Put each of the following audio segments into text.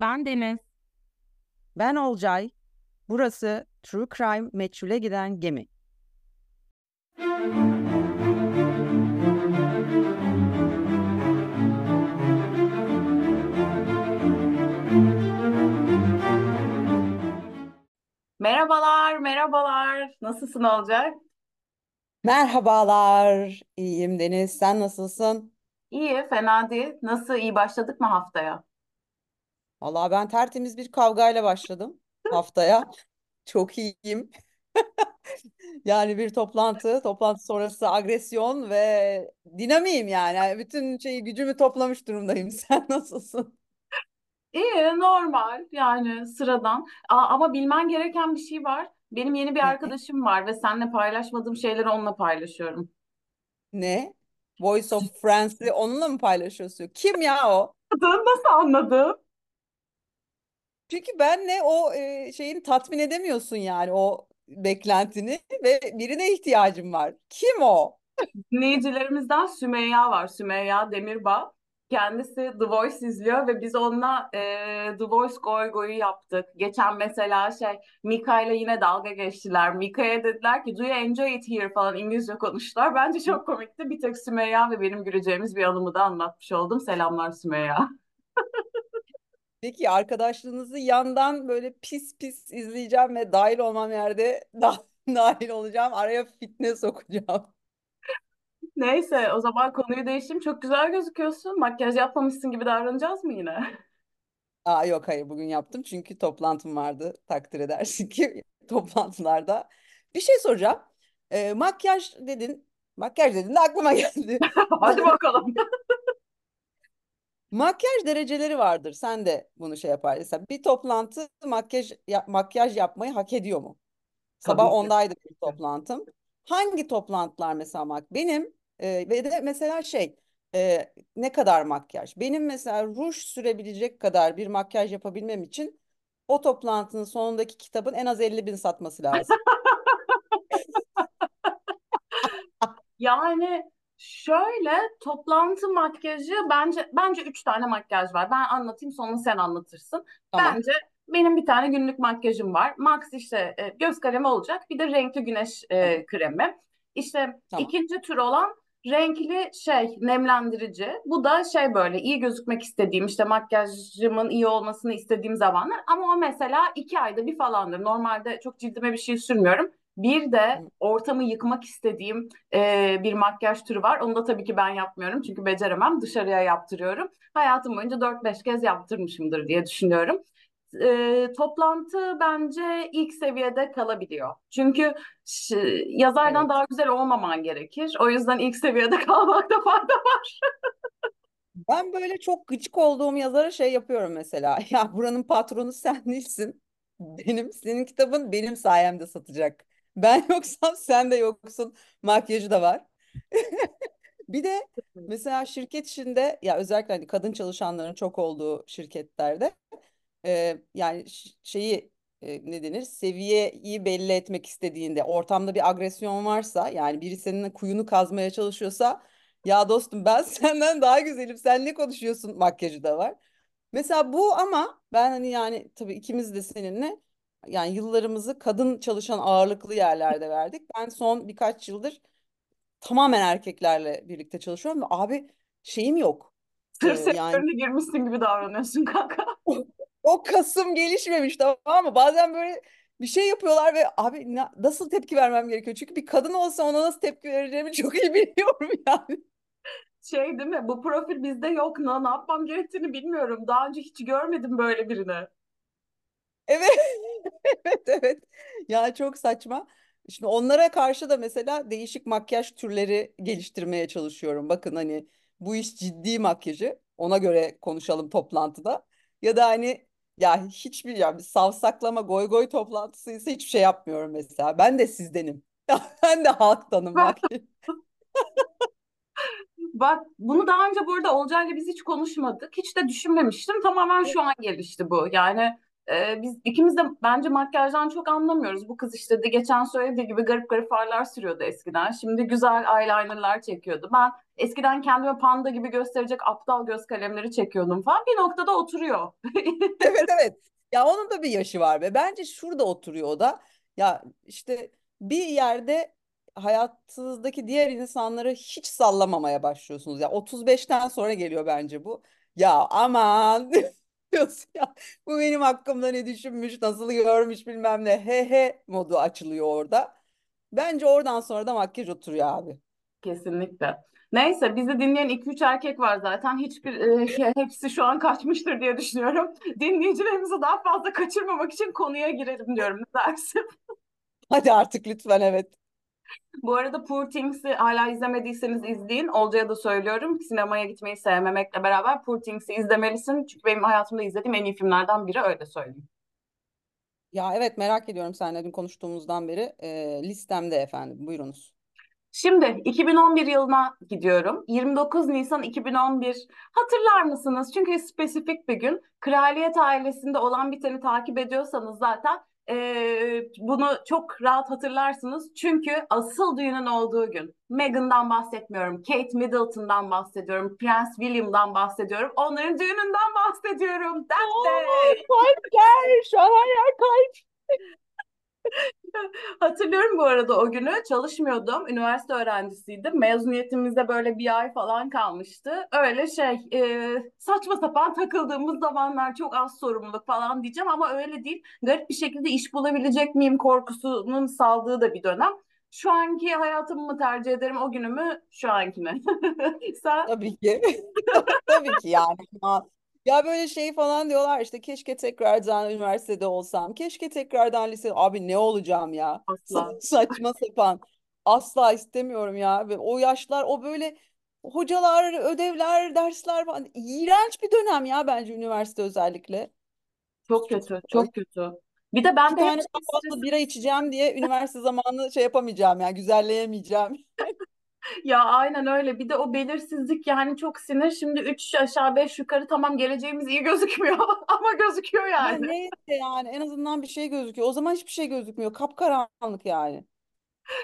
Ben Deniz. Ben Olcay. Burası True Crime Meçhule Giden Gemi. Merhabalar, merhabalar. Nasılsın Olcay? Merhabalar. İyiyim Deniz. Sen nasılsın? İyi, fena değil. Nasıl, iyi başladık mı haftaya? Vallahi ben tertemiz bir kavgayla başladım haftaya. Çok iyiyim. Yani bir toplantı, toplantı sonrası agresyon ve dinamiyim yani. Yani Bütün şeyi gücümü toplamış durumdayım. Sen nasılsın? İyi, normal. Yani sıradan. Aa, ama bilmen gereken bir şey var. Benim yeni bir Ne? arkadaşım var ve seninle paylaşmadığım şeyleri onunla paylaşıyorum. Ne? Voice of Friends'i onunla mı paylaşıyorsun? Kim ya o? Adını Nasıl anladın? Çünkü benle o e, şeyin tatmin edemiyorsun yani o beklentini ve birine ihtiyacım var. Kim o? Dinleyicilerimizden Sümeyya var. Sümeyya Demirbağ. Kendisi The Voice izliyor ve biz onunla e, The Voice goy goyu yaptık. Geçen mesela şey Mika ile yine dalga geçtiler. Mika'ya dediler ki do you enjoy it here falan İngilizce konuştular. Bence çok komikti. Bir tek Sümeyya ve benim güleceğimiz bir anımı da anlatmış oldum. Selamlar Sümeyya. Peki arkadaşlığınızı yandan böyle pis pis izleyeceğim ve dahil olmam yerde da dahil olacağım. Araya fitne sokacağım. Neyse o zaman konuyu değiştireyim. Çok güzel gözüküyorsun. Makyaj yapmamışsın gibi davranacağız mı yine? Aa, yok hayır bugün yaptım çünkü toplantım vardı. Takdir edersin ki toplantılarda. Bir şey soracağım. Ee, makyaj dedin. Makyaj dedin de aklıma geldi. Hadi bakalım. Makyaj dereceleri vardır. Sen de bunu şey yapar. Mesela bir toplantı makyaj ya- makyaj yapmayı hak ediyor mu? Sabah Tabii ki. 10'daydı bir toplantım. Hangi toplantılar mesela mak benim e, ve de mesela şey e, ne kadar makyaj? Benim mesela ruj sürebilecek kadar bir makyaj yapabilmem için o toplantının sonundaki kitabın en az 50 bin satması lazım. Yani şöyle toplantı makyajı bence bence üç tane makyaj var. Ben anlatayım sonra sen anlatırsın. Tamam. Bence benim bir tane günlük makyajım var. Max işte e, göz kalemi olacak. Bir de renkli güneş e, kremi. İşte Tamam. ikinci tür olan renkli şey nemlendirici. Bu da şey böyle iyi gözükmek istediğim işte makyajımın iyi olmasını istediğim zamanlar. Ama o mesela iki ayda bir falandır. Normalde çok cildime bir şey sürmüyorum. Bir de ortamı yıkmak istediğim e, bir makyaj türü var. Onu da tabii ki ben yapmıyorum çünkü beceremem. Dışarıya yaptırıyorum. Hayatım boyunca 4-5 kez yaptırmışımdır diye düşünüyorum. E, toplantı bence ilk seviyede kalabiliyor. Çünkü ş- yazardan Evet. daha güzel olmaman gerekir. O yüzden ilk seviyede kalmakta fayda var. Ben böyle çok gıcık olduğum yazara şey yapıyorum mesela. Ya buranın patronu sen değilsin. Benim, senin kitabın benim sayemde satacak. Ben yoksam sen de yoksun. Makyajı da var. Bir de mesela şirket içinde ya özellikle hani kadın çalışanların çok olduğu şirketlerde e, yani şeyi e, ne denir seviyeyi belli etmek istediğinde ortamda bir agresyon varsa yani biri senin kuyunu kazmaya çalışıyorsa ya dostum ben senden daha güzelim sen ne konuşuyorsun makyajı da var. Mesela bu ama ben hani yani tabii ikimiz de seninle yani yıllarımızı kadın çalışan ağırlıklı yerlerde verdik. Ben son birkaç yıldır tamamen erkeklerle birlikte çalışıyorum ve abi şeyim yok. Ee, Tır yani sektörüne girmişsin gibi davranıyorsun kanka. o, o kasım gelişmemiş tamam mı? Bazen böyle bir şey yapıyorlar ve abi na- nasıl tepki vermem gerekiyor? Çünkü bir kadın olsa ona nasıl tepki vereceğimi çok iyi biliyorum yani. Şey değil mi? Bu profil bizde yok. Ne, ne yapmam gerektiğini bilmiyorum. Daha önce hiç görmedim böyle birini. Evet, evet, evet. Ya çok saçma. Şimdi onlara karşı da mesela değişik makyaj türleri geliştirmeye çalışıyorum. Bakın hani bu iş ciddi makyajı. Ona göre konuşalım toplantıda. Ya da hani ya hiçbir ya bir savsaklama goy goy toplantısıysa hiçbir şey yapmıyorum mesela. Ben de sizdenim. Ben de halktanım makyaj. Bak bunu daha önce burada Olcay'la biz hiç konuşmadık. Hiç de düşünmemiştim. Tamamen şu an gelişti bu. Yani Ee, biz ikimiz de bence makyajdan çok anlamıyoruz. Bu kız işte de geçen söylediği gibi garip garip farlar sürüyordu eskiden. Şimdi güzel eyelinerlar çekiyordu. Ben eskiden kendime panda gibi gösterecek aptal göz kalemleri çekiyordum falan. Bir noktada oturuyor. Evet evet. Ya onun da bir yaşı var be. Bence şurada oturuyor o da. Ya işte bir yerde hayatınızdaki diğer insanları hiç sallamamaya başlıyorsunuz. Ya 35'ten sonra geliyor bence bu. Ya aman diyorsun ya. Bu benim hakkımda ne düşünmüş, nasıl görmüş bilmem ne. He he modu açılıyor orada. Bence oradan sonra da makyaj oturuyor abi. Kesinlikle. Neyse bizi dinleyen iki üç erkek var zaten. Hiçbir e, hepsi şu an kaçmıştır diye düşünüyorum. Dinleyicilerimizi daha fazla kaçırmamak için konuya girelim diyorum. Ne dersin? Hadi artık lütfen evet. Bu arada Poor Things'i hala izlemediyseniz izleyin. Olcay'a da söylüyorum. Sinemaya gitmeyi sevmemekle beraber Poor Things'i izlemelisin. Çünkü benim hayatımda izlediğim en iyi filmlerden biri öyle söyleyeyim. Ya evet merak ediyorum seninle dün konuştuğumuzdan beri. Ee, listemde efendim. Buyurunuz. Şimdi 2011 yılına gidiyorum. 29 Nisan 2011. Hatırlar mısınız? Çünkü spesifik bir gün. Kraliyet ailesinde olan biteni takip ediyorsanız zaten eee, bunu çok rahat hatırlarsınız. Çünkü asıl düğünün olduğu gün. Meghan'dan bahsetmiyorum. Kate Middleton'dan bahsediyorum. Prens William'dan bahsediyorum. Onların düğününden bahsediyorum. That Aa, day. kalpler, şu an her yer kalp. Hatırlıyorum bu arada o günü çalışmıyordum. Üniversite öğrencisiydim. Mezuniyetimizde böyle bir ay falan kalmıştı. Öyle şey e, saçma sapan takıldığımız zamanlar çok az sorumluluk falan diyeceğim ama öyle değil. Garip bir şekilde iş bulabilecek miyim korkusunun saldığı da bir dönem. Şu anki hayatımı mı tercih ederim o günümü şu ankine. Sen Tabii ki. Tabii ki yani. Ya böyle şey falan diyorlar işte keşke tekrardan üniversitede olsam. Keşke tekrardan lise. Abi ne olacağım ya? asla. Sa- Saçma sapan. Asla istemiyorum ya. Ve o yaşlar o böyle hocalar, ödevler, dersler falan. İğrenç bir dönem ya bence üniversite özellikle. Çok kötü, çok kötü. Bir de ben iki de hep tane şey daha fazla bira içeceğim diye üniversite zamanını şey yapamayacağım ya güzelleyemeyeceğim. Ya aynen öyle. Bir de o belirsizlik yani çok sinir. Şimdi üç aşağı beş yukarı tamam geleceğimiz iyi gözükmüyor ama gözüküyor Ya yani. neyse yani en azından bir şey gözüküyor. O zaman hiçbir şey gözükmüyor. Kapkaranlık yani.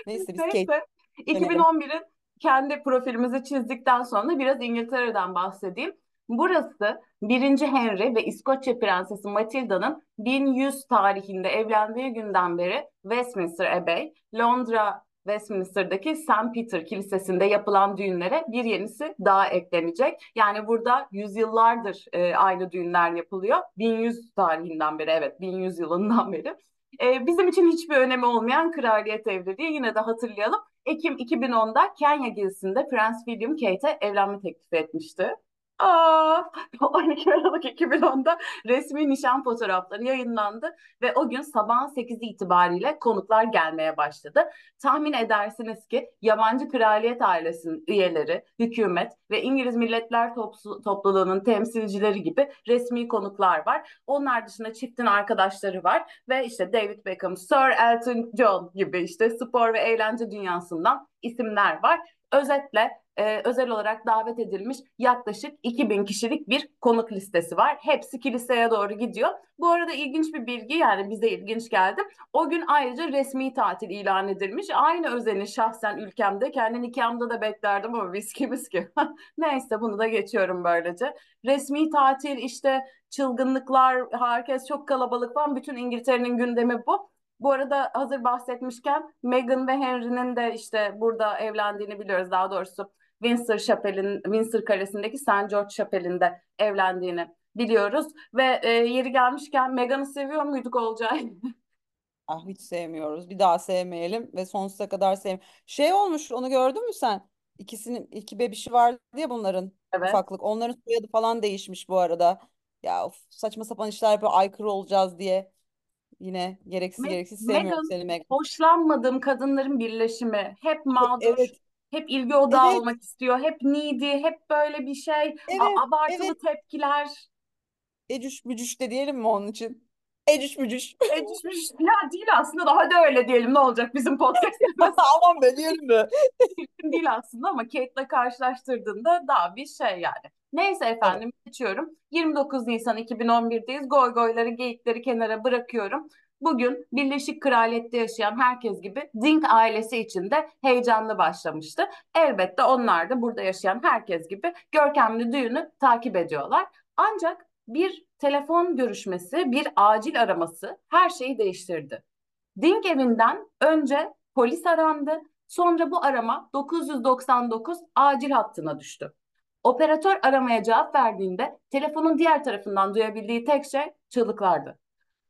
Neyse biz Kate Neyse dönelim. 2011'in kendi profilimizi çizdikten sonra biraz İngiltere'den bahsedeyim. Burası birinci Henry ve İskoçya Prensesi Matilda'nın 1100 tarihinde evlendiği günden beri Westminster Abbey, Londra Westminster'daki St. Peter Kilisesi'nde yapılan düğünlere bir yenisi daha eklenecek. Yani burada yüzyıllardır e, aynı düğünler yapılıyor. 1100 tarihinden beri evet 1100 yılından beri. Ee, bizim için hiçbir önemi olmayan kraliyet evliliği yine de hatırlayalım. Ekim 2010'da Kenya gezisinde Prens William Kate'e evlenme teklifi etmişti. Aa, 12 Aralık 2010'da resmi nişan fotoğrafları yayınlandı ve o gün sabahın 8'i itibariyle konuklar gelmeye başladı. Tahmin edersiniz ki yabancı kraliyet ailesinin üyeleri, hükümet ve İngiliz Milletler Topsu- Topluluğu'nun temsilcileri gibi resmi konuklar var. Onlar dışında çiftin arkadaşları var ve işte David Beckham, Sir Elton John gibi işte spor ve eğlence dünyasından isimler var. Özetle e, özel olarak davet edilmiş yaklaşık 2000 kişilik bir konuk listesi var. Hepsi kiliseye doğru gidiyor. Bu arada ilginç bir bilgi yani bize ilginç geldi. O gün ayrıca resmi tatil ilan edilmiş. Aynı özeni şahsen ülkemde kendi nikahımda da beklerdim ama viski viski. Neyse bunu da geçiyorum böylece. Resmi tatil işte çılgınlıklar, herkes çok kalabalık falan. Bütün İngiltere'nin gündemi bu. Bu arada hazır bahsetmişken Meghan ve Henry'nin de işte burada evlendiğini biliyoruz. Daha doğrusu Windsor Şapeli'nin Windsor Kalesi'ndeki St. George Şapeli'nde evlendiğini biliyoruz. Ve e, yeri gelmişken Meghan'ı seviyor muyduk Olcay? Ah hiç sevmiyoruz. Bir daha sevmeyelim ve sonsuza kadar sevmeyelim. Şey olmuş onu gördün mü sen? İkisinin iki bebişi vardı ya bunların Evet. ufaklık. Onların soyadı falan değişmiş bu arada. Ya of, saçma sapan işler yapıyor aykırı olacağız diye. Yine gereksiz Me- gereksiz sevmiyorum Meghan seni Megan. hoşlanmadığım kadınların birleşimi. Hep mağdur, Evet, hep ilgi odağı evet, olmak istiyor, hep needy, hep böyle bir şey, a- evet, evet. abartılı tepkiler. Ecüş bücüş de diyelim mi onun için? Ecüş bücüş. E, düşmüş. Ya değil aslında daha da öyle diyelim ne olacak bizim podcast'imiz Aman be diyelim mi? değil aslında ama Kate'le karşılaştırdığında daha bir şey yani. Neyse Evet. efendim geçiyorum. 29 Nisan 2011'deyiz. Goy goyları, geyikleri kenara bırakıyorum. Bugün Birleşik Kraliyet'te yaşayan herkes gibi Dink ailesi için de heyecanlı başlamıştı. Elbette onlar da burada yaşayan herkes gibi görkemli düğünü takip ediyorlar. Ancak bir telefon görüşmesi, bir acil araması her şeyi değiştirdi. Dink evinden önce polis arandı. Sonra bu arama 999 acil hattına düştü. Operatör aramaya cevap verdiğinde telefonun diğer tarafından duyabildiği tek şey çığlıklardı.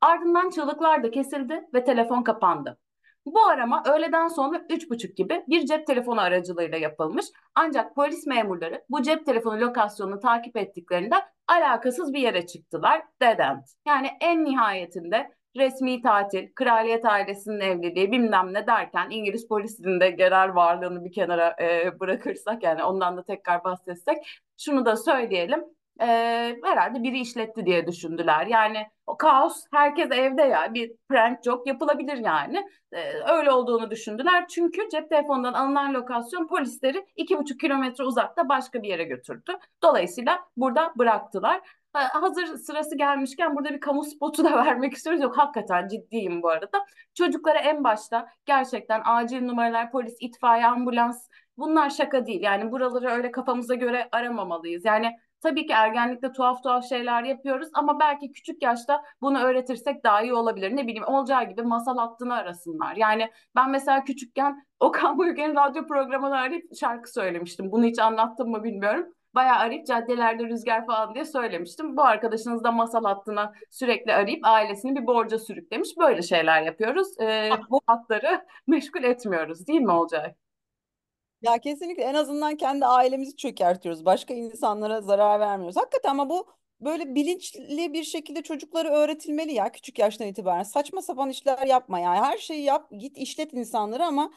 Ardından çığlıklar da kesildi ve telefon kapandı. Bu arama öğleden sonra üç buçuk gibi bir cep telefonu aracılığıyla yapılmış. Ancak polis memurları bu cep telefonu lokasyonunu takip ettiklerinde alakasız bir yere çıktılar. Dead end. Yani en nihayetinde resmi tatil, kraliyet ailesinin evliliği bilmem ne derken İngiliz polisinin de genel varlığını bir kenara e, bırakırsak yani ondan da tekrar bahsetsek şunu da söyleyelim. E, herhalde biri işletti diye düşündüler. Yani o kaos herkes evde ya bir prank joke yapılabilir yani. E, öyle olduğunu düşündüler. Çünkü cep telefonundan alınan lokasyon polisleri iki buçuk kilometre uzakta başka bir yere götürdü. Dolayısıyla burada bıraktılar hazır sırası gelmişken burada bir kamu spotu da vermek istiyoruz. Yok hakikaten ciddiyim bu arada. Çocuklara en başta gerçekten acil numaralar, polis, itfaiye, ambulans bunlar şaka değil. Yani buraları öyle kafamıza göre aramamalıyız. Yani tabii ki ergenlikte tuhaf tuhaf şeyler yapıyoruz ama belki küçük yaşta bunu öğretirsek daha iyi olabilir. Ne bileyim olacağı gibi masal hattını arasınlar. Yani ben mesela küçükken Okan Bayülgen'in radyo programını arayıp şarkı söylemiştim. Bunu hiç anlattım mı bilmiyorum bayağı arayıp caddelerde rüzgar falan diye söylemiştim. Bu arkadaşınız da masal hattına sürekli arayıp ailesini bir borca sürüklemiş. Böyle şeyler yapıyoruz. Ee, bu hatları meşgul etmiyoruz değil mi Olcay? Ya kesinlikle en azından kendi ailemizi çökertiyoruz. Başka insanlara zarar vermiyoruz. Hakikaten ama bu böyle bilinçli bir şekilde çocuklara öğretilmeli ya küçük yaştan itibaren. Saçma sapan işler yapma yani. Her şeyi yap, git işlet insanları ama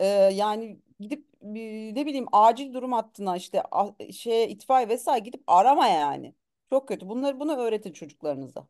e, yani gidip ne bileyim acil durum hattına işte a- şeye itfaiye vesaire gidip arama yani. Çok kötü. Bunları bunu öğretin çocuklarınıza.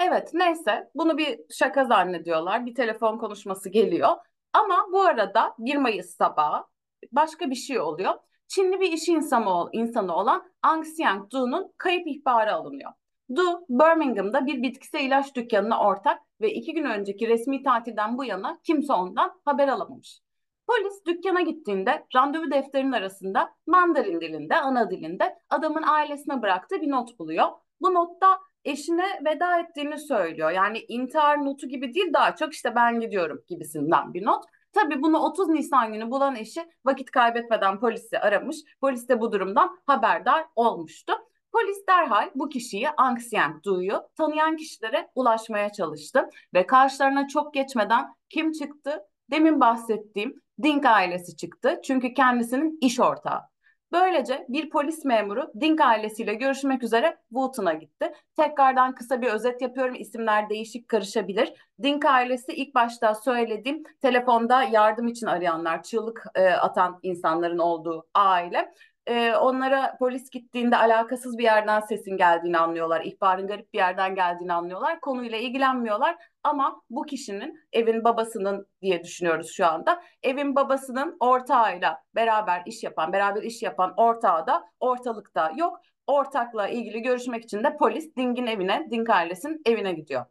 Evet, neyse. Bunu bir şaka zannediyorlar. Bir telefon konuşması geliyor. Ama bu arada 1 Mayıs sabahı başka bir şey oluyor. Çinli bir iş insanı, insanı olan Ang Siang-du'nun kayıp ihbarı alınıyor. Du, Birmingham'da bir bitkisel ilaç dükkanına ortak ve iki gün önceki resmi tatilden bu yana kimse ondan haber alamamış. Polis dükkana gittiğinde randevu defterinin arasında Mandarin dilinde, ana dilinde adamın ailesine bıraktığı bir not buluyor. Bu notta eşine veda ettiğini söylüyor. Yani intihar notu gibi değil daha çok işte ben gidiyorum gibisinden bir not. Tabii bunu 30 Nisan günü bulan eşi vakit kaybetmeden polisi aramış. Polis de bu durumdan haberdar olmuştu. Polis derhal bu kişiyi Angsiyang duyuyor. Tanıyan kişilere ulaşmaya çalıştı ve karşılarına çok geçmeden kim çıktı? Demin bahsettiğim Dink ailesi çıktı. Çünkü kendisinin iş ortağı. Böylece bir polis memuru Dink ailesiyle görüşmek üzere Wooton'a gitti. Tekrardan kısa bir özet yapıyorum. İsimler değişik karışabilir. Dink ailesi ilk başta söylediğim telefonda yardım için arayanlar, çığlık e, atan insanların olduğu aile. E, onlara polis gittiğinde alakasız bir yerden sesin geldiğini anlıyorlar. İhbarın garip bir yerden geldiğini anlıyorlar. Konuyla ilgilenmiyorlar. Ama bu kişinin evin babasının diye düşünüyoruz şu anda. Evin babasının ortağıyla beraber iş yapan, beraber iş yapan ortağı da ortalıkta yok. Ortakla ilgili görüşmek için de polis Ding'in evine, Ding ailesinin evine gidiyor.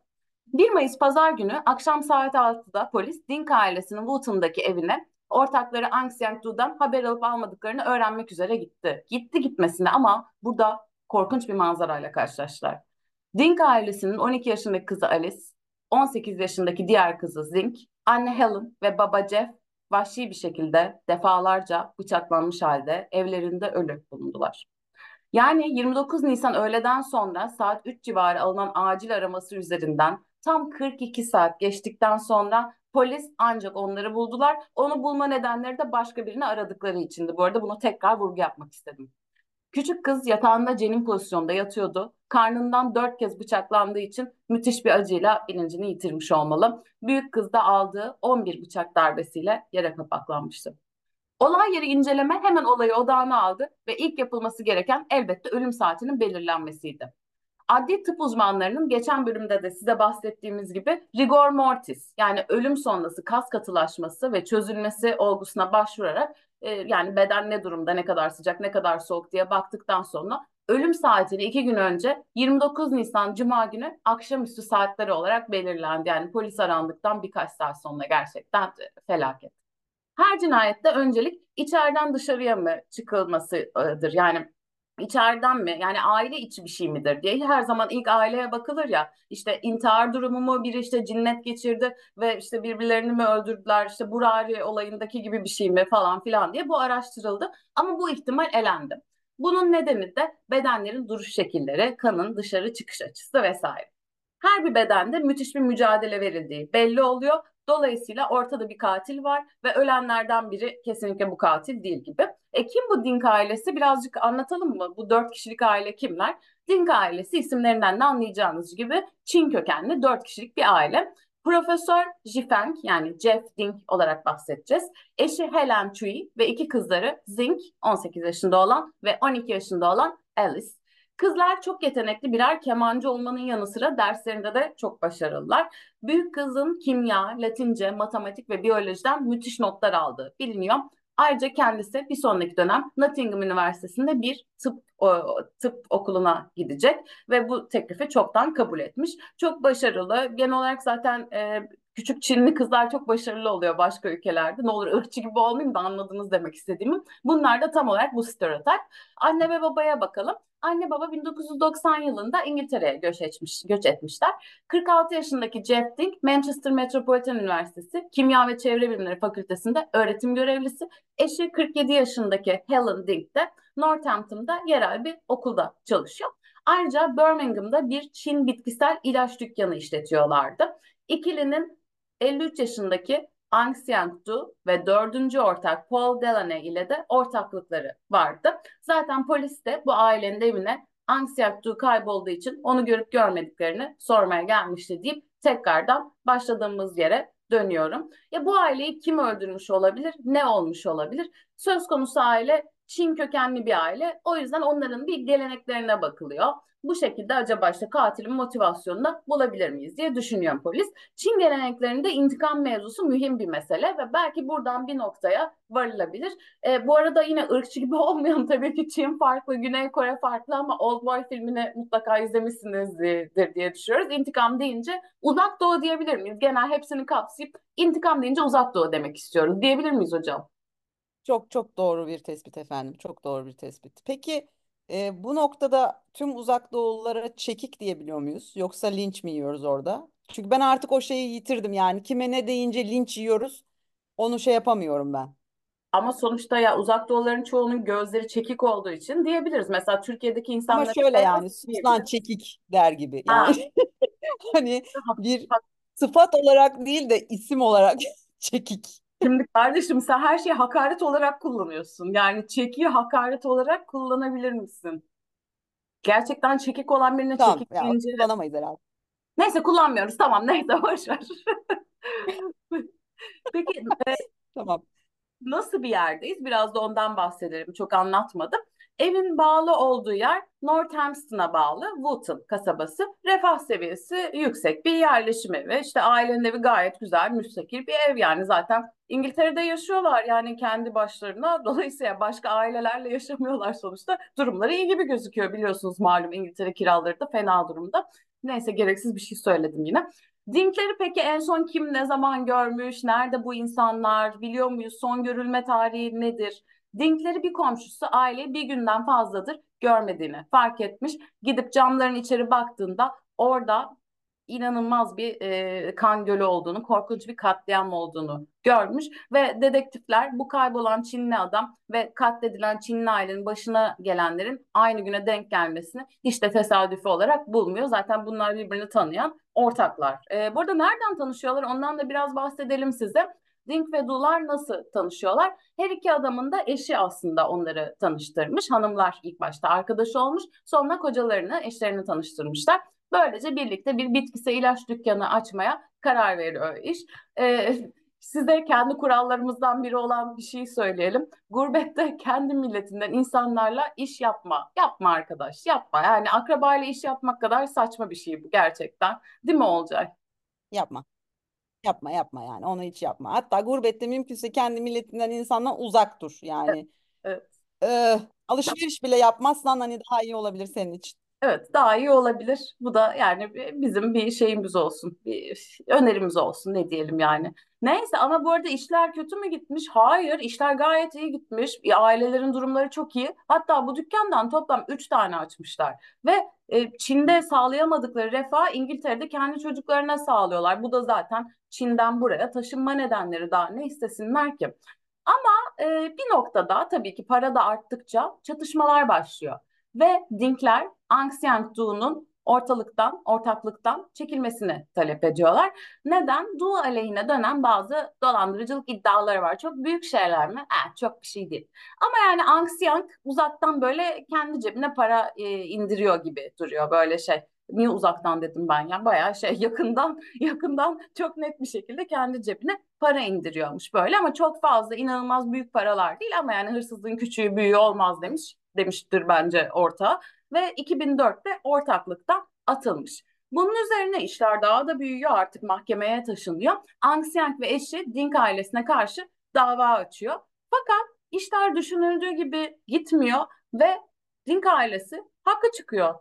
1 Mayıs pazar günü akşam saat 6'da polis Dink ailesinin Wootton'daki evine ortakları Suu Kyi'den haber alıp almadıklarını öğrenmek üzere gitti. Gitti gitmesine ama burada korkunç bir manzarayla karşılaştılar. Dink ailesinin 12 yaşındaki kızı Alice, 18 yaşındaki diğer kızı Zink, anne Helen ve baba Jeff vahşi bir şekilde defalarca bıçaklanmış halde evlerinde ölü bulundular. Yani 29 Nisan öğleden sonra saat 3 civarı alınan acil araması üzerinden tam 42 saat geçtikten sonra polis ancak onları buldular. Onu bulma nedenleri de başka birini aradıkları içindi. Bu arada bunu tekrar vurgu yapmak istedim. Küçük kız yatağında cenin pozisyonda yatıyordu. Karnından dört kez bıçaklandığı için müthiş bir acıyla bilincini yitirmiş olmalı. Büyük kız da aldığı 11 bıçak darbesiyle yere kapaklanmıştı. Olay yeri inceleme hemen olayı odağına aldı ve ilk yapılması gereken elbette ölüm saatinin belirlenmesiydi. Adli tıp uzmanlarının geçen bölümde de size bahsettiğimiz gibi rigor mortis yani ölüm sonrası kas katılaşması ve çözülmesi olgusuna başvurarak e, yani beden ne durumda, ne kadar sıcak, ne kadar soğuk diye baktıktan sonra ölüm saatini iki gün önce 29 Nisan Cuma günü akşamüstü saatleri olarak belirlendi. Yani polis arandıktan birkaç saat sonra gerçekten felaket. Her cinayette öncelik içeriden dışarıya mı çıkılmasıdır? Yani içeriden mi? Yani aile içi bir şey midir diye her zaman ilk aileye bakılır ya. İşte intihar durumu mu, biri işte cinnet geçirdi ve işte birbirlerini mi öldürdüler, işte Burari olayındaki gibi bir şey mi falan filan diye bu araştırıldı. Ama bu ihtimal elendi. Bunun nedeni de bedenlerin duruş şekilleri, kanın dışarı çıkış açısı vesaire. Her bir bedende müthiş bir mücadele verildiği belli oluyor. Dolayısıyla ortada bir katil var ve ölenlerden biri kesinlikle bu katil değil gibi. E kim bu Dink ailesi? Birazcık anlatalım mı? Bu dört kişilik aile kimler? Dink ailesi isimlerinden de anlayacağınız gibi Çin kökenli dört kişilik bir aile. Profesör Jifeng yani Jeff Dink olarak bahsedeceğiz. Eşi Helen Chui ve iki kızları Zink 18 yaşında olan ve 12 yaşında olan Alice. Kızlar çok yetenekli birer kemancı olmanın yanı sıra derslerinde de çok başarılılar. Büyük kızın kimya, latince, matematik ve biyolojiden müthiş notlar aldığı biliniyor. Ayrıca kendisi bir sonraki dönem Nottingham Üniversitesi'nde bir tıp o, tıp okuluna gidecek ve bu teklifi çoktan kabul etmiş. Çok başarılı. Genel olarak zaten e, küçük Çinli kızlar çok başarılı oluyor başka ülkelerde. Ne olur ırkçı gibi olmayayım da anladınız demek istediğimi. Bunlar da tam olarak bu stereotip. Anne ve babaya bakalım. Anne baba 1990 yılında İngiltere'ye göç etmiş, göç etmişler. 46 yaşındaki Jeff Dink, Manchester Metropolitan Üniversitesi Kimya ve Çevre Bilimleri Fakültesi'nde öğretim görevlisi. Eşi 47 yaşındaki Helen Dink de Northampton'da yerel bir okulda çalışıyor. Ayrıca Birmingham'da bir Çin bitkisel ilaç dükkanı işletiyorlardı. İkilinin 53 yaşındaki Ang Siang-du ve dördüncü ortak Paul Delaney ile de ortaklıkları vardı. Zaten polis de bu ailenin evine Ang Siang-du kaybolduğu için onu görüp görmediklerini sormaya gelmişti deyip tekrardan başladığımız yere dönüyorum. Ya bu aileyi kim öldürmüş olabilir? Ne olmuş olabilir? Söz konusu aile Çin kökenli bir aile. O yüzden onların bir geleneklerine bakılıyor. Bu şekilde acaba işte katilin motivasyonunu bulabilir miyiz diye düşünüyor polis. Çin geleneklerinde intikam mevzusu mühim bir mesele ve belki buradan bir noktaya varılabilir. E, bu arada yine ırkçı gibi olmayan tabii ki Çin farklı, Güney Kore farklı ama Old Boy filmini mutlaka izlemişsinizdir diye düşünüyoruz. İntikam deyince uzak doğu diyebilir miyiz? Genel hepsini kapsayıp intikam deyince uzak doğu demek istiyoruz diyebilir miyiz hocam? Çok çok doğru bir tespit efendim. Çok doğru bir tespit. Peki e, bu noktada tüm uzak doğululara çekik diyebiliyor muyuz? Yoksa linç mi yiyoruz orada? Çünkü ben artık o şeyi yitirdim yani. Kime ne deyince linç yiyoruz. Onu şey yapamıyorum ben. Ama sonuçta ya uzak doğuların çoğunun gözleri çekik olduğu için diyebiliriz. Mesela Türkiye'deki Ama insanların şöyle yani suslan çekik der gibi. Ha, Yani hani bir sıfat olarak değil de isim olarak çekik. Şimdi kardeşim sen her şeyi hakaret olarak kullanıyorsun. Yani çekiyi hakaret olarak kullanabilir misin? Gerçekten çekik olan birine Tamam çekik ya deyince kullanamayız herhalde. neyse kullanmıyoruz. Tamam neyse boş ver. Peki Tamam. nasıl bir yerdeyiz? Biraz da ondan bahsedelim. Çok anlatmadım. Evin bağlı olduğu yer Northampton'a bağlı Wootton kasabası. Refah seviyesi yüksek bir yerleşim evi. İşte ailenin evi gayet güzel, müstakil bir ev yani zaten İngiltere'de yaşıyorlar yani kendi başlarına. Dolayısıyla başka ailelerle yaşamıyorlar sonuçta. Durumları iyi gibi gözüküyor biliyorsunuz malum İngiltere kiraları da fena durumda. Neyse gereksiz bir şey söyledim yine. Dinkleri peki en son kim ne zaman görmüş? Nerede bu insanlar? Biliyor muyuz? Son görülme tarihi nedir? Dinkleri bir komşusu aile bir günden fazladır görmediğini fark etmiş. Gidip camların içeri baktığında orada inanılmaz bir e, kan gölü olduğunu, korkunç bir katliam olduğunu görmüş ve dedektifler bu kaybolan Çinli adam ve katledilen Çinli ailenin başına gelenlerin aynı güne denk gelmesini de tesadüfi olarak bulmuyor. Zaten bunlar birbirini tanıyan ortaklar. E, burada nereden tanışıyorlar ondan da biraz bahsedelim size. Dink ve Dular nasıl tanışıyorlar? Her iki adamın da eşi aslında onları tanıştırmış. Hanımlar ilk başta arkadaş olmuş. Sonra kocalarını, eşlerini tanıştırmışlar. Böylece birlikte bir bitkisel ilaç dükkanı açmaya karar veriyor iş. Ee, size kendi kurallarımızdan biri olan bir şey söyleyelim. Gurbette kendi milletinden insanlarla iş yapma. Yapma arkadaş, yapma. Yani akrabayla iş yapmak kadar saçma bir şey bu gerçekten. Değil mi Olcay? Yapma. Yapma yapma yani onu hiç yapma. Hatta gurbette mümkünse kendi milletinden insandan uzak dur yani. Evet. Ee, alışveriş bile yapmazsan hani daha iyi olabilir senin için. Evet, daha iyi olabilir. Bu da yani bi- bizim bir şeyimiz olsun, bir önerimiz olsun ne diyelim yani. Neyse ama bu arada işler kötü mü gitmiş? Hayır, işler gayet iyi gitmiş. Ailelerin durumları çok iyi. Hatta bu dükkandan toplam 3 tane açmışlar. Ve e, Çin'de sağlayamadıkları refah İngiltere'de kendi çocuklarına sağlıyorlar. Bu da zaten Çin'den buraya taşınma nedenleri daha ne istesinler ki? Ama e, bir noktada tabii ki para da arttıkça çatışmalar başlıyor. Ve Dinkler Aung San Suu Kyi'nin ortalıktan, ortaklıktan çekilmesini talep ediyorlar. Neden? Du aleyhine dönen bazı dolandırıcılık iddiaları var. Çok büyük şeyler mi? Eh, çok bir şey değil. Ama yani Aung San uzaktan böyle kendi cebine para e, indiriyor gibi duruyor böyle şey. Niye uzaktan dedim ben ya? Bayağı şey yakından yakından çok net bir şekilde kendi cebine para indiriyormuş böyle ama çok fazla inanılmaz büyük paralar değil ama yani hırsızlığın küçüğü büyüğü olmaz demiş demiştir bence ortağı ve 2004'te ortaklıktan atılmış. Bunun üzerine işler daha da büyüyor artık mahkemeye taşınıyor. San ve eşi Dink ailesine karşı dava açıyor. Fakat işler düşünüldüğü gibi gitmiyor ve Dink ailesi haklı çıkıyor.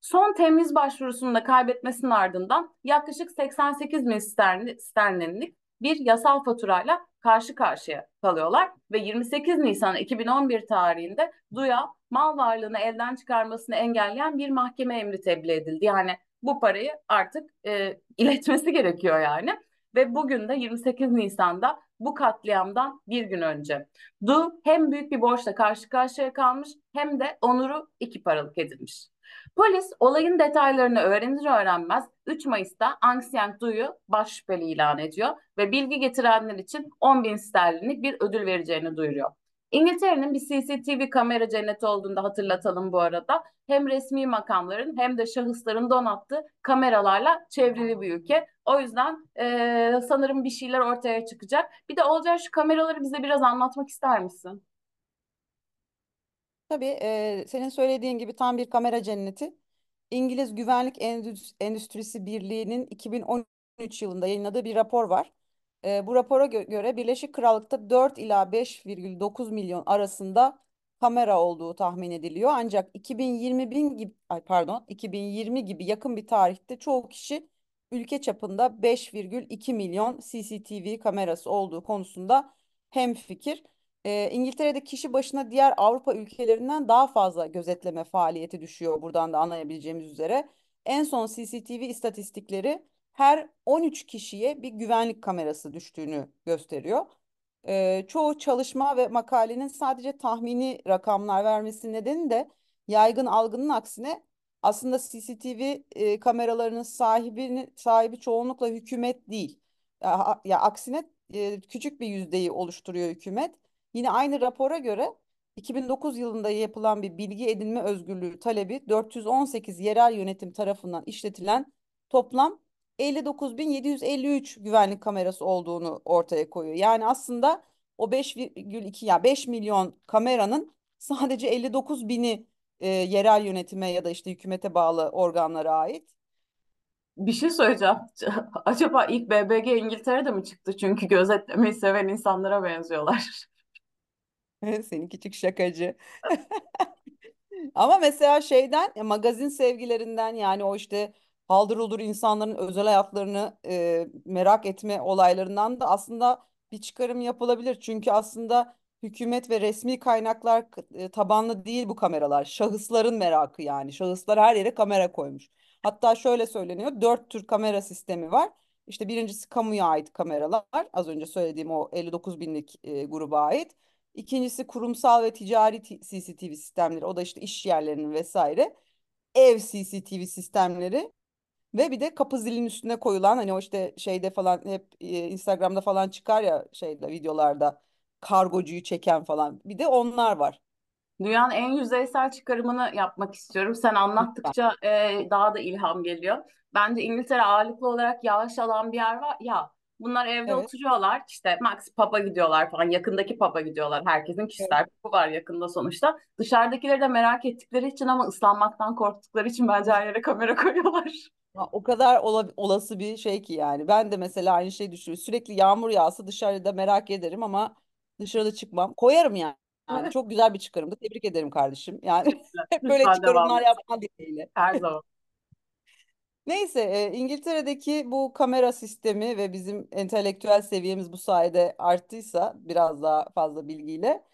Son temiz başvurusunu da kaybetmesinin ardından yaklaşık 88 bin sterlin- sterlinlik bir yasal faturayla karşı karşıya kalıyorlar ve 28 Nisan 2011 tarihinde Duya mal varlığını elden çıkarmasını engelleyen bir mahkeme emri tebliğ edildi. Yani bu parayı artık e, iletmesi gerekiyor yani. Ve bugün de 28 Nisan'da bu katliamdan bir gün önce. Du hem büyük bir borçla karşı karşıya kalmış hem de onuru iki paralık edilmiş. Polis olayın detaylarını öğrenir öğrenmez 3 Mayıs'ta Aung San Suu'yu baş şüpheli ilan ediyor ve bilgi getirenler için 10 bin sterlinlik bir ödül vereceğini duyuruyor. İngiltere'nin bir CCTV kamera cenneti olduğunu da hatırlatalım bu arada. Hem resmi makamların hem de şahısların donattığı kameralarla çevrili bir ülke. O yüzden eee, sanırım bir şeyler ortaya çıkacak. Bir de Olcay şu kameraları bize biraz anlatmak ister misin? Tabii e, senin söylediğin gibi tam bir kamera cenneti. İngiliz Güvenlik Endüs- Endüstrisi Birliği'nin 2013 yılında yayınladığı bir rapor var. E, bu rapora gö- göre Birleşik Krallık'ta 4 ila 5,9 milyon arasında kamera olduğu tahmin ediliyor. Ancak 2020 bin gibi, ay pardon, 2020 gibi yakın bir tarihte çoğu kişi ülke çapında 5,2 milyon CCTV kamerası olduğu konusunda hemfikir. E, İngiltere'de kişi başına diğer Avrupa ülkelerinden daha fazla gözetleme faaliyeti düşüyor buradan da anlayabileceğimiz üzere. En son CCTV istatistikleri her 13 kişiye bir güvenlik kamerası düştüğünü gösteriyor. E, çoğu çalışma ve makalenin sadece tahmini rakamlar vermesi nedeni de yaygın algının aksine aslında CCTV e, kameralarının sahibini, sahibi çoğunlukla hükümet değil. Ya, ya aksine e, küçük bir yüzdeyi oluşturuyor hükümet. Yine aynı rapora göre 2009 yılında yapılan bir bilgi edinme özgürlüğü talebi 418 yerel yönetim tarafından işletilen toplam 59.753 güvenlik kamerası olduğunu ortaya koyuyor. Yani aslında o 5,2 ya 5 milyon kameranın sadece 59 bini e, yerel yönetime ya da işte hükümete bağlı organlara ait. Bir şey söyleyeceğim. Acaba ilk BBG İngiltere'de mi çıktı? Çünkü gözetlemeyi seven insanlara benziyorlar. Senin küçük şakacı. Ama mesela şeyden magazin sevgilerinden yani o işte haldır uldur insanların özel hayatlarını e, merak etme olaylarından da aslında bir çıkarım yapılabilir. Çünkü aslında hükümet ve resmi kaynaklar e, tabanlı değil bu kameralar. Şahısların merakı yani. Şahıslar her yere kamera koymuş. Hatta şöyle söyleniyor. Dört tür kamera sistemi var. İşte birincisi kamuya ait kameralar. Az önce söylediğim o 59 binlik e, gruba ait. İkincisi kurumsal ve ticari CCTV sistemleri. O da işte iş yerlerinin vesaire. Ev CCTV sistemleri ve bir de kapı zilinin üstüne koyulan hani o işte şeyde falan hep e, Instagram'da falan çıkar ya şeyde videolarda kargocuyu çeken falan. Bir de onlar var. Dünyanın en yüzeysel çıkarımını yapmak istiyorum. Sen anlattıkça e, daha da ilham geliyor. Bence İngiltere ağırlıklı olarak yağış alan bir yer var. Ya Bunlar evde Evet. oturuyorlar. İşte Max pub'a gidiyorlar falan. Yakındaki pub'a gidiyorlar. Herkesin Evet. kişisel pub'u var yakında sonuçta. Dışarıdakileri de merak ettikleri için ama ıslanmaktan korktukları için bence her yere kamera koyuyorlar. Ha, O kadar ola- olası bir şey ki yani. Ben de mesela aynı şeyi düşünüyorum. Sürekli yağmur yağsa dışarıda merak ederim ama dışarıda çıkmam. Koyarım yani. Yani çok güzel bir çıkarımdı. Tebrik ederim kardeşim. Yani hep böyle çıkarımlar et. yapman dileğiyle. Her zaman. Neyse, e, İngiltere'deki bu kamera sistemi ve bizim entelektüel seviyemiz bu sayede arttıysa biraz daha fazla bilgiyle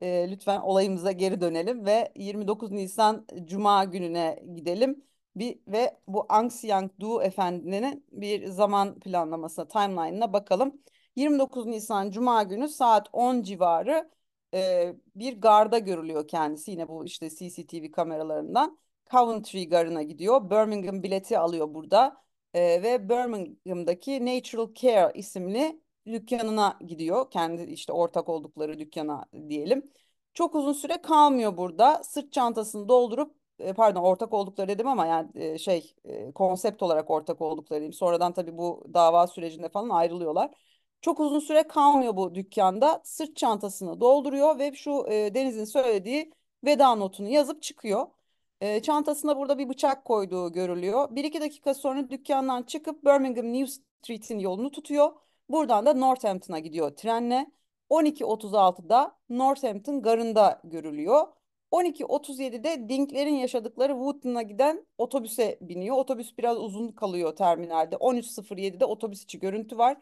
e, lütfen olayımıza geri dönelim ve 29 Nisan Cuma gününe gidelim. Bir ve bu Ang Siang-doo efendinin bir zaman planlamasına, timeline'ına bakalım. 29 Nisan Cuma günü saat 10 civarı e, bir garda görülüyor kendisi. Yine bu işte CCTV kameralarından. Coventry Garı'na gidiyor. Birmingham bileti alıyor burada. Ee, ve Birmingham'daki Natural Care isimli dükkanına gidiyor. Kendi işte ortak oldukları dükkana diyelim. Çok uzun süre kalmıyor burada. Sırt çantasını doldurup e, pardon ortak oldukları dedim ama yani e, şey e, konsept olarak ortak oldukları diyeyim. Sonradan tabii bu dava sürecinde falan ayrılıyorlar. Çok uzun süre kalmıyor bu dükkanda. Sırt çantasını dolduruyor ve şu e, Deniz'in söylediği veda notunu yazıp çıkıyor. E, çantasına burada bir bıçak koyduğu görülüyor. Bir iki dakika sonra dükkandan çıkıp Birmingham New Street'in yolunu tutuyor. Buradan da Northampton'a gidiyor trenle. 12.36'da Northampton garında görülüyor. 12.37'de Dinklerin yaşadıkları Wootton'a giden otobüse biniyor. Otobüs biraz uzun kalıyor terminalde. 13.07'de otobüs içi görüntü var.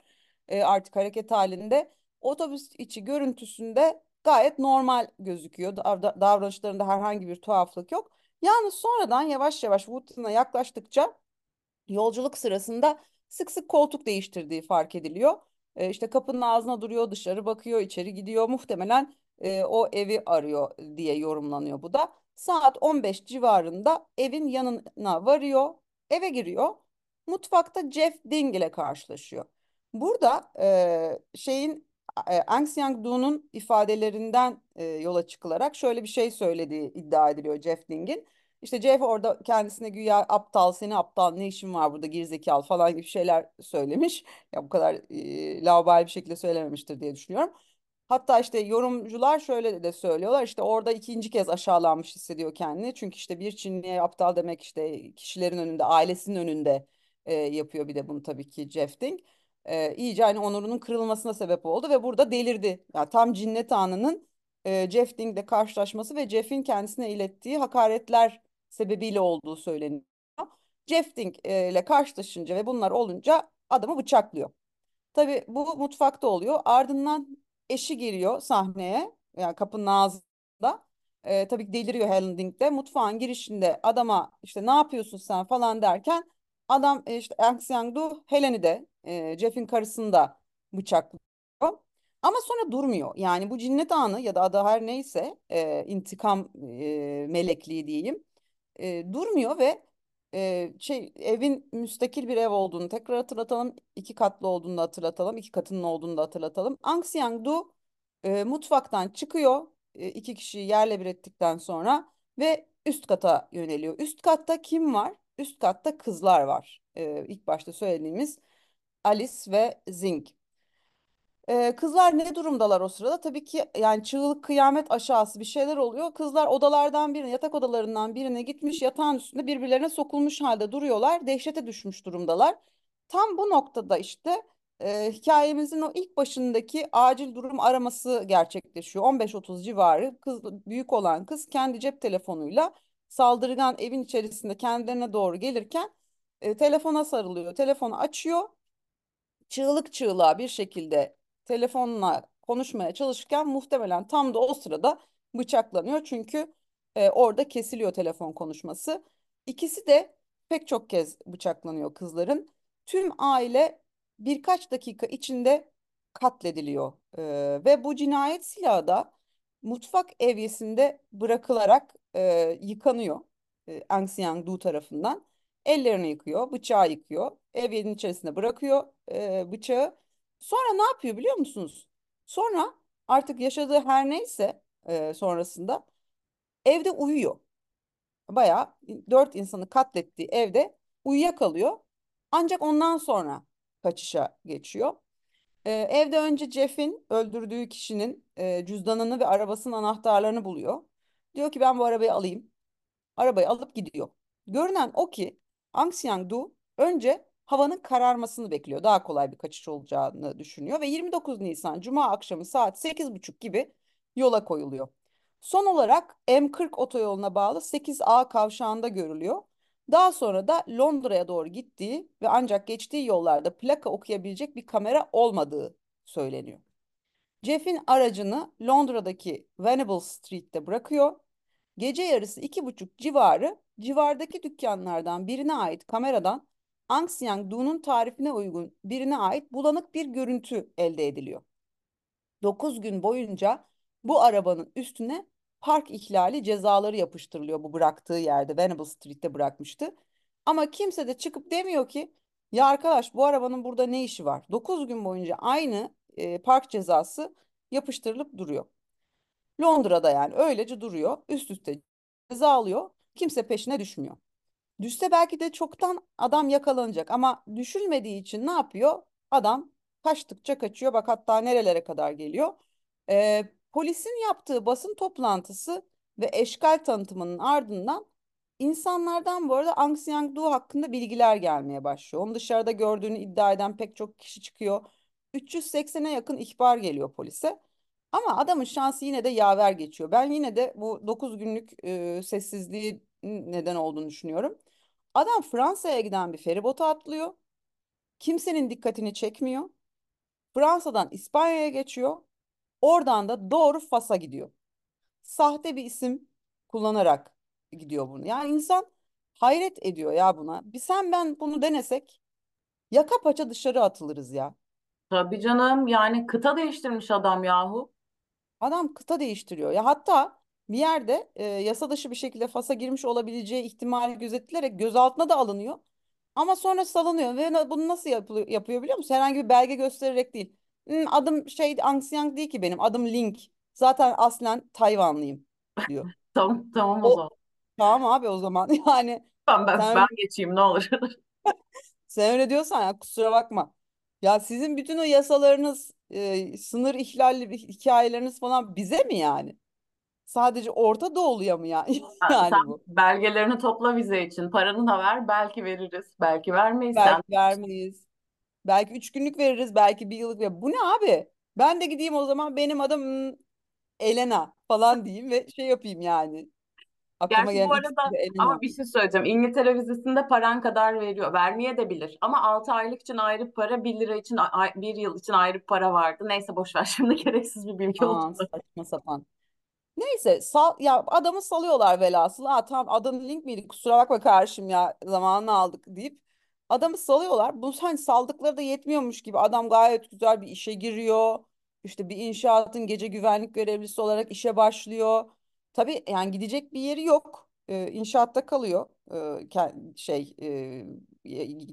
E, artık hareket halinde. Otobüs içi görüntüsünde gayet normal gözüküyor. Dav- davranışlarında herhangi bir tuhaflık yok. Yalnız sonradan yavaş yavaş Woodton'a yaklaştıkça yolculuk sırasında sık sık koltuk değiştirdiği fark ediliyor. E, işte kapının ağzına duruyor, dışarı bakıyor, içeri gidiyor. Muhtemelen e, o evi arıyor diye yorumlanıyor bu da. Saat 15 civarında evin yanına varıyor, eve giriyor. Mutfakta Jeff Ding ile karşılaşıyor. Burada e, şeyin e, Aung San Suu ifadelerinden e, yola çıkılarak şöyle bir şey söylediği iddia ediliyor Jeff Ding'in. İşte Jeff orada kendisine güya aptal, seni aptal, ne işin var burada gerizekalı falan gibi şeyler söylemiş. Ya bu kadar e, laubali bir şekilde söylememiştir diye düşünüyorum. Hatta işte yorumcular şöyle de söylüyorlar işte orada ikinci kez aşağılanmış hissediyor kendini. Çünkü işte bir Çinliye aptal demek işte kişilerin önünde, ailesinin önünde e, yapıyor bir de bunu tabii ki Jeff Ding. E, iyice hani onurunun kırılmasına sebep oldu ve burada delirdi. Yani tam cinnet anının e, Jeff Ding'le karşılaşması ve Jeff'in kendisine ilettiği hakaretler sebebiyle olduğu söyleniyor. Jeff Ding e, ile karşılaşınca ve bunlar olunca adamı bıçaklıyor. Tabii bu mutfakta oluyor. Ardından eşi giriyor sahneye. Yani kapının ağzında. Ee, tabii deliriyor Helen Ding de. Mutfağın girişinde adama işte ne yapıyorsun sen falan derken adam e, işte Aung San Suu Helen'i de e, Jeff'in karısını da bıçaklıyor. Ama sonra durmuyor. Yani bu cinnet anı ya da adı her neyse e, intikam e, melekliği diyeyim e, durmuyor ve e, şey evin müstakil bir ev olduğunu tekrar hatırlatalım. iki katlı olduğunu da hatırlatalım. iki katının olduğunu da hatırlatalım. Aung San Suu e, mutfaktan çıkıyor. E, iki kişiyi yerle bir ettikten sonra ve üst kata yöneliyor. Üst katta kim var? Üst katta kızlar var. E, ilk başta söylediğimiz Alice ve Zing. Ee, kızlar ne durumdalar o sırada? Tabii ki yani çığlık kıyamet aşağısı bir şeyler oluyor. Kızlar odalardan birine, yatak odalarından birine gitmiş, yatağın üstünde birbirlerine sokulmuş halde duruyorlar. Dehşete düşmüş durumdalar. Tam bu noktada işte e, hikayemizin o ilk başındaki acil durum araması gerçekleşiyor. 15-30 civarı kız, büyük olan kız kendi cep telefonuyla saldırgan evin içerisinde kendilerine doğru gelirken e, telefona sarılıyor. Telefonu açıyor çığlık çığlığa bir şekilde telefonla konuşmaya çalışırken muhtemelen tam da o sırada bıçaklanıyor. Çünkü e, orada kesiliyor telefon konuşması. İkisi de pek çok kez bıçaklanıyor kızların. Tüm aile birkaç dakika içinde katlediliyor. E, ve bu cinayet silahı da mutfak evyesinde bırakılarak e, yıkanıyor. E, Aung San Suu tarafından. Ellerini yıkıyor, bıçağı yıkıyor. Evyenin içerisine bırakıyor e, bıçağı. Sonra ne yapıyor biliyor musunuz? Sonra artık yaşadığı her neyse e, sonrasında evde uyuyor. Bayağı dört insanı katlettiği evde uyuyakalıyor. Ancak ondan sonra kaçışa geçiyor. Ee, evde önce Jeff'in öldürdüğü kişinin e, cüzdanını ve arabasının anahtarlarını buluyor. Diyor ki ben bu arabayı alayım. Arabayı alıp gidiyor. Görünen o ki Ang Siang-du önce havanın kararmasını bekliyor. Daha kolay bir kaçış olacağını düşünüyor ve 29 Nisan Cuma akşamı saat 8.30 gibi yola koyuluyor. Son olarak M40 otoyoluna bağlı 8A kavşağında görülüyor. Daha sonra da Londra'ya doğru gittiği ve ancak geçtiği yollarda plaka okuyabilecek bir kamera olmadığı söyleniyor. Jeff'in aracını Londra'daki Venables Street'te bırakıyor Gece yarısı iki buçuk civarı civardaki dükkanlardan birine ait kameradan Anxiang Du'nun tarifine uygun birine ait bulanık bir görüntü elde ediliyor. 9 gün boyunca bu arabanın üstüne park ihlali cezaları yapıştırılıyor bu bıraktığı yerde. Venable Street'te bırakmıştı. Ama kimse de çıkıp demiyor ki ya arkadaş bu arabanın burada ne işi var? 9 gün boyunca aynı e, park cezası yapıştırılıp duruyor. Londra'da yani öylece duruyor. Üst üste ceza alıyor. Kimse peşine düşmüyor. Düşse belki de çoktan adam yakalanacak ama düşülmediği için ne yapıyor? Adam kaçtıkça kaçıyor. Bak hatta nerelere kadar geliyor. Ee, polisin yaptığı basın toplantısı ve eşkal tanıtımının ardından insanlardan bu arada Aung San Suu hakkında bilgiler gelmeye başlıyor. Onu dışarıda gördüğünü iddia eden pek çok kişi çıkıyor. 380'e yakın ihbar geliyor polise. Ama adamın şansı yine de yaver geçiyor. Ben yine de bu 9 günlük e, sessizliği neden olduğunu düşünüyorum. Adam Fransa'ya giden bir feribota atlıyor. Kimsenin dikkatini çekmiyor. Fransa'dan İspanya'ya geçiyor. Oradan da doğru Fas'a gidiyor. Sahte bir isim kullanarak gidiyor bunu. Yani insan hayret ediyor ya buna. Bir sen ben bunu denesek yaka paça dışarı atılırız ya. Tabii canım yani kıta değiştirmiş adam yahu. Adam kıta değiştiriyor. Ya hatta bir yerde e, yasa dışı bir şekilde Fas'a girmiş olabileceği ihtimali gözetilerek gözaltına da alınıyor. Ama sonra salınıyor ve na- bunu nasıl yapılıyor, yapıyor biliyor musun? Herhangi bir belge göstererek değil. "Hmm, adım şey Anxiang değil ki benim. Adım Link. Zaten aslen Tayvanlıyım diyor. Tamam, tamam o O zaman. tamam abi o zaman yani Ben, ben, sen ben öyle, geçeyim ne olur. sen öyle diyorsan ya kusura bakma. Ya sizin bütün o yasalarınız, e, sınır ihlali hikayeleriniz falan bize mi yani? Sadece Orta Doğulu'ya mı ya? Ha, Sen Yani bu. belgelerini topla vize için. Paranı da ver. Belki veririz. Belki vermeyiz. Sen Belki vermeyiz. Belki üç günlük veririz. Belki bir yıllık ver. Bu ne abi? Ben de gideyim o zaman benim adım hmm, Elena falan diyeyim ve şey yapayım yani. Aklıma Gerçi bu isim arada ama bir şey söyleyeceğim. İngiltere vizesinde paran kadar veriyor. Vermeye de bilir. Ama 6 aylık için ayrı para, bir lira için, ay- bir yıl için ayrı para vardı. Neyse boş ver şimdi gereksiz bir bilgi oldu. Aa, saçma sapan. Neyse sal ya adamı salıyorlar velhasıl. Aa tamam adın Link miydi? Kusura bakma kardeşim ya zamanını aldık deyip adamı salıyorlar. Bu hani saldıkları da yetmiyormuş gibi adam gayet güzel bir işe giriyor. İşte bir inşaatın gece güvenlik görevlisi olarak işe başlıyor. Tabii yani gidecek bir yeri yok. Ee, inşaatta kalıyor. Şey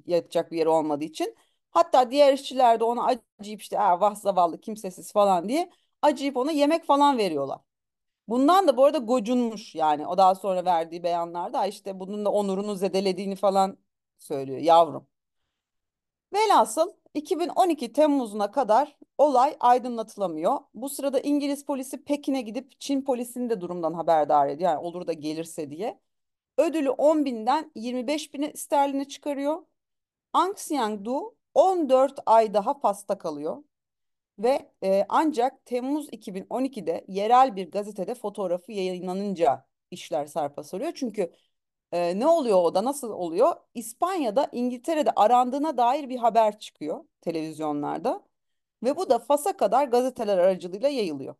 yatacak bir yeri olmadığı için. Hatta diğer işçiler de ona acıyıp işte "Aa, vah zavallı kimsesiz falan diye acıyıp ona yemek falan veriyorlar. Bundan da bu arada gocunmuş yani o daha sonra verdiği beyanlarda işte bunun da onurunu zedelediğini falan söylüyor yavrum. Velhasıl 2012 Temmuz'una kadar olay aydınlatılamıyor. Bu sırada İngiliz polisi Pekin'e gidip Çin polisini de durumdan haberdar ediyor. Yani olur da gelirse diye. Ödülü 10 binden 25 bin sterline çıkarıyor. Aung San 14 ay daha Fas'ta kalıyor. Ve e, ancak Temmuz 2012'de yerel bir gazetede fotoğrafı yayınlanınca işler sarpa sarıyor. Çünkü e, ne oluyor o da nasıl oluyor? İspanya'da İngiltere'de arandığına dair bir haber çıkıyor televizyonlarda. Ve bu da Fas'a kadar gazeteler aracılığıyla yayılıyor.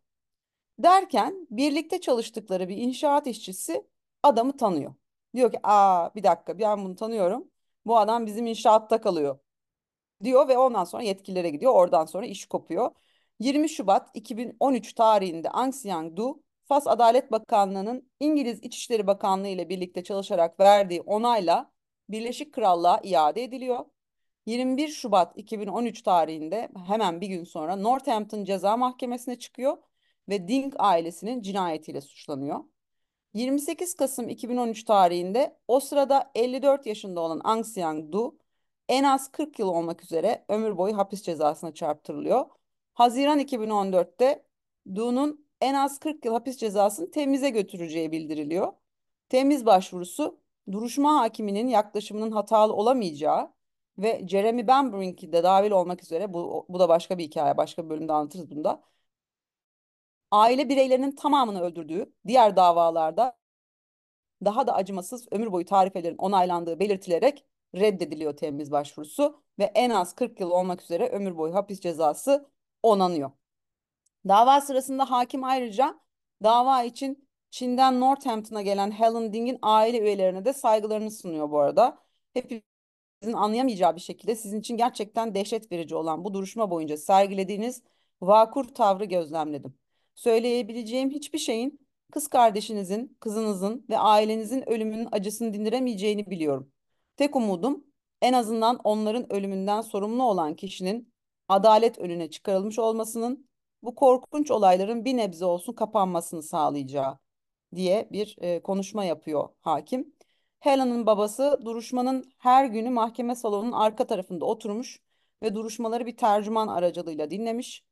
Derken birlikte çalıştıkları bir inşaat işçisi adamı tanıyor. Diyor ki aa bir dakika ben bunu tanıyorum. Bu adam bizim inşaatta kalıyor diyor ve ondan sonra yetkililere gidiyor. Oradan sonra iş kopuyor. 20 Şubat 2013 tarihinde San Suu, Fas Adalet Bakanlığı'nın İngiliz İçişleri Bakanlığı ile birlikte çalışarak verdiği onayla Birleşik Krallığa iade ediliyor. 21 Şubat 2013 tarihinde hemen bir gün sonra Northampton Ceza Mahkemesi'ne çıkıyor ve Ding ailesinin cinayetiyle suçlanıyor. 28 Kasım 2013 tarihinde o sırada 54 yaşında olan Aung San Suu en az 40 yıl olmak üzere ömür boyu hapis cezasına çarptırılıyor. Haziran 2014'te Du'nun en az 40 yıl hapis cezasını temize götüreceği bildiriliyor. Temiz başvurusu duruşma hakiminin yaklaşımının hatalı olamayacağı ve Jeremy Benbrink'i de dahil olmak üzere bu, bu da başka bir hikaye, başka bir bölümde anlatırız bunda. Aile bireylerinin tamamını öldürdüğü diğer davalarda daha da acımasız ömür boyu tarifelerin onaylandığı belirtilerek reddediliyor temiz başvurusu ve en az 40 yıl olmak üzere ömür boyu hapis cezası onanıyor. Dava sırasında hakim ayrıca dava için Çin'den Northampton'a gelen Helen Ding'in aile üyelerine de saygılarını sunuyor bu arada. Hepimizin anlayamayacağı bir şekilde sizin için gerçekten dehşet verici olan bu duruşma boyunca sergilediğiniz vakur tavrı gözlemledim. Söyleyebileceğim hiçbir şeyin kız kardeşinizin, kızınızın ve ailenizin ölümünün acısını dindiremeyeceğini biliyorum. Tek umudum en azından onların ölümünden sorumlu olan kişinin adalet önüne çıkarılmış olmasının bu korkunç olayların bir nebze olsun kapanmasını sağlayacağı diye bir e, konuşma yapıyor hakim. Helen'ın babası duruşmanın her günü mahkeme salonunun arka tarafında oturmuş ve duruşmaları bir tercüman aracılığıyla dinlemiş.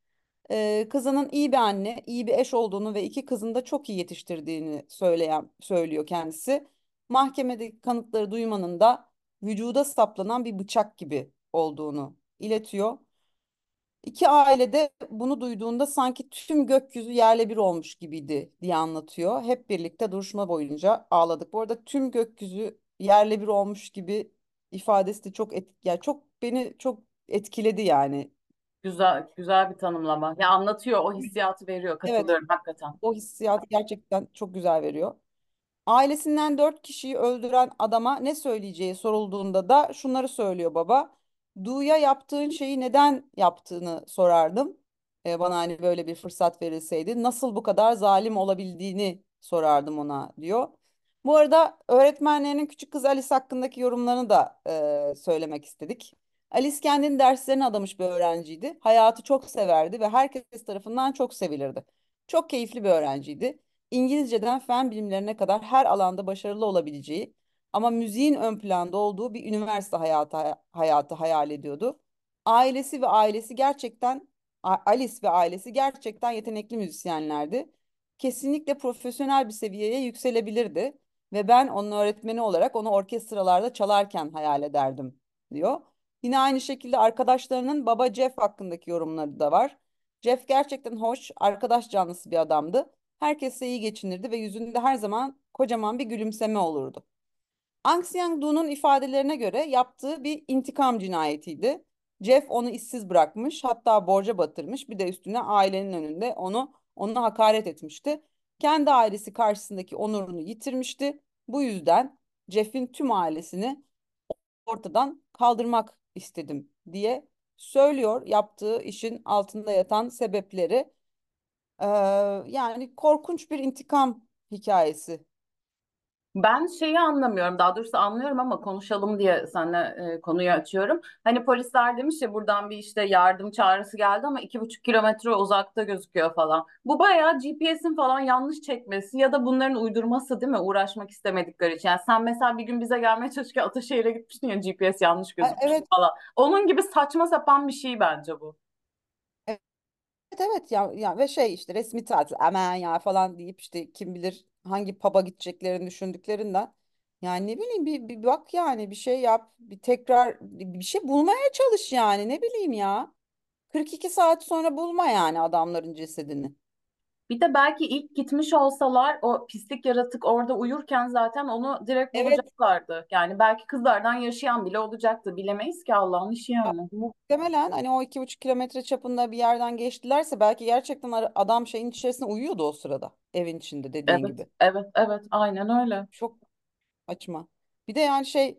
Ee, kızının iyi bir anne, iyi bir eş olduğunu ve iki kızını da çok iyi yetiştirdiğini söyleyen söylüyor kendisi. Mahkemedeki kanıtları duymanın da vücuda saplanan bir bıçak gibi olduğunu iletiyor. İki aile de bunu duyduğunda sanki tüm gökyüzü yerle bir olmuş gibiydi diye anlatıyor. Hep birlikte duruşma boyunca ağladık. Bu arada tüm gökyüzü yerle bir olmuş gibi ifadesi de çok et, yani çok beni çok etkiledi yani. Güzel, güzel bir tanımlama. Ya anlatıyor, o hissiyatı veriyor. Evet, Katılıyorum hakikaten. o hissiyatı gerçekten çok güzel veriyor. Ailesinden dört kişiyi öldüren adama ne söyleyeceği sorulduğunda da şunları söylüyor baba. Du'ya yaptığın şeyi neden yaptığını sorardım. Ee, bana hani böyle bir fırsat verilseydi. Nasıl bu kadar zalim olabildiğini sorardım ona diyor. Bu arada öğretmenlerinin küçük kız Alice hakkındaki yorumlarını da e, söylemek istedik. Alice kendini derslerine adamış bir öğrenciydi. Hayatı çok severdi ve herkes tarafından çok sevilirdi. Çok keyifli bir öğrenciydi. İngilizceden fen bilimlerine kadar her alanda başarılı olabileceği ama müziğin ön planda olduğu bir üniversite hayatı, hayatı hayal ediyordu. Ailesi ve ailesi gerçekten Alice ve ailesi gerçekten yetenekli müzisyenlerdi. Kesinlikle profesyonel bir seviyeye yükselebilirdi ve ben onun öğretmeni olarak onu orkestralarda çalarken hayal ederdim diyor. Yine aynı şekilde arkadaşlarının baba Jeff hakkındaki yorumları da var. Jeff gerçekten hoş, arkadaş canlısı bir adamdı. Herkesle iyi geçinirdi ve yüzünde her zaman kocaman bir gülümseme olurdu. Aung San Suu'nun ifadelerine göre yaptığı bir intikam cinayetiydi. Jeff onu işsiz bırakmış, hatta borca batırmış. Bir de üstüne ailenin önünde onu ona hakaret etmişti. Kendi ailesi karşısındaki onurunu yitirmişti. Bu yüzden Jeff'in tüm ailesini ortadan kaldırmak istedim diye söylüyor yaptığı işin altında yatan sebepleri. Ee, yani korkunç bir intikam hikayesi. Ben şeyi anlamıyorum, daha doğrusu anlıyorum ama konuşalım diye seninle e, konuyu açıyorum. Hani polisler demiş ya buradan bir işte yardım çağrısı geldi ama iki buçuk kilometre uzakta gözüküyor falan. Bu bayağı GPS'in falan yanlış çekmesi ya da bunların uydurması değil mi? Uğraşmak istemedikleri için. Yani sen mesela bir gün bize gelmeye çalışırken Ataşehir'e gitmiştin ya GPS yanlış Ha, gözükmüş Evet, falan. Onun gibi saçma sapan bir şey bence bu. evet, evet ya, ya ve şey işte resmi tatil aman ya falan deyip işte kim bilir hangi pub'a gideceklerini düşündüklerinden. Yani ne bileyim bir, bir bak yani bir şey yap, bir tekrar bir şey bulmaya çalış yani ne bileyim ya. 42 saat sonra bulma yani adamların cesedini. Bir de belki ilk gitmiş olsalar o pislik yaratık orada uyurken zaten onu direkt Evet, bulacaklardı. Yani belki kızlardan yaşayan bile olacaktı. Bilemeyiz ki Allah'ın işi yani. muhtemelen hani o iki buçuk kilometre çapında bir yerden geçtilerse belki gerçekten adam şeyin içerisinde uyuyordu o sırada. Evin içinde dediğin Evet, gibi. evet, evet, aynen öyle. Çok açma. Bir de yani şey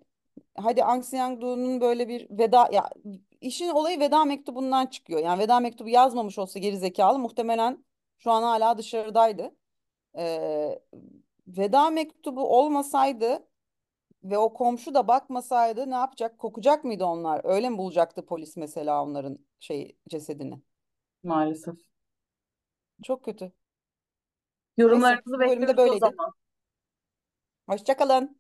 hadi San Suu'nun böyle bir veda ya işin olayı veda mektubundan çıkıyor. Yani veda mektubu yazmamış olsa geri zekalı muhtemelen şu an hala dışarıdaydı. Ee, veda mektubu olmasaydı ve o komşu da bakmasaydı ne yapacak? Kokacak mıydı onlar? Öyle mi bulacaktı polis mesela onların şey cesedini? Maalesef. Çok kötü. Neyse Yorumlarınızı bu bölümde bekliyoruz o böyleydi. zaman. Hoşça kalın.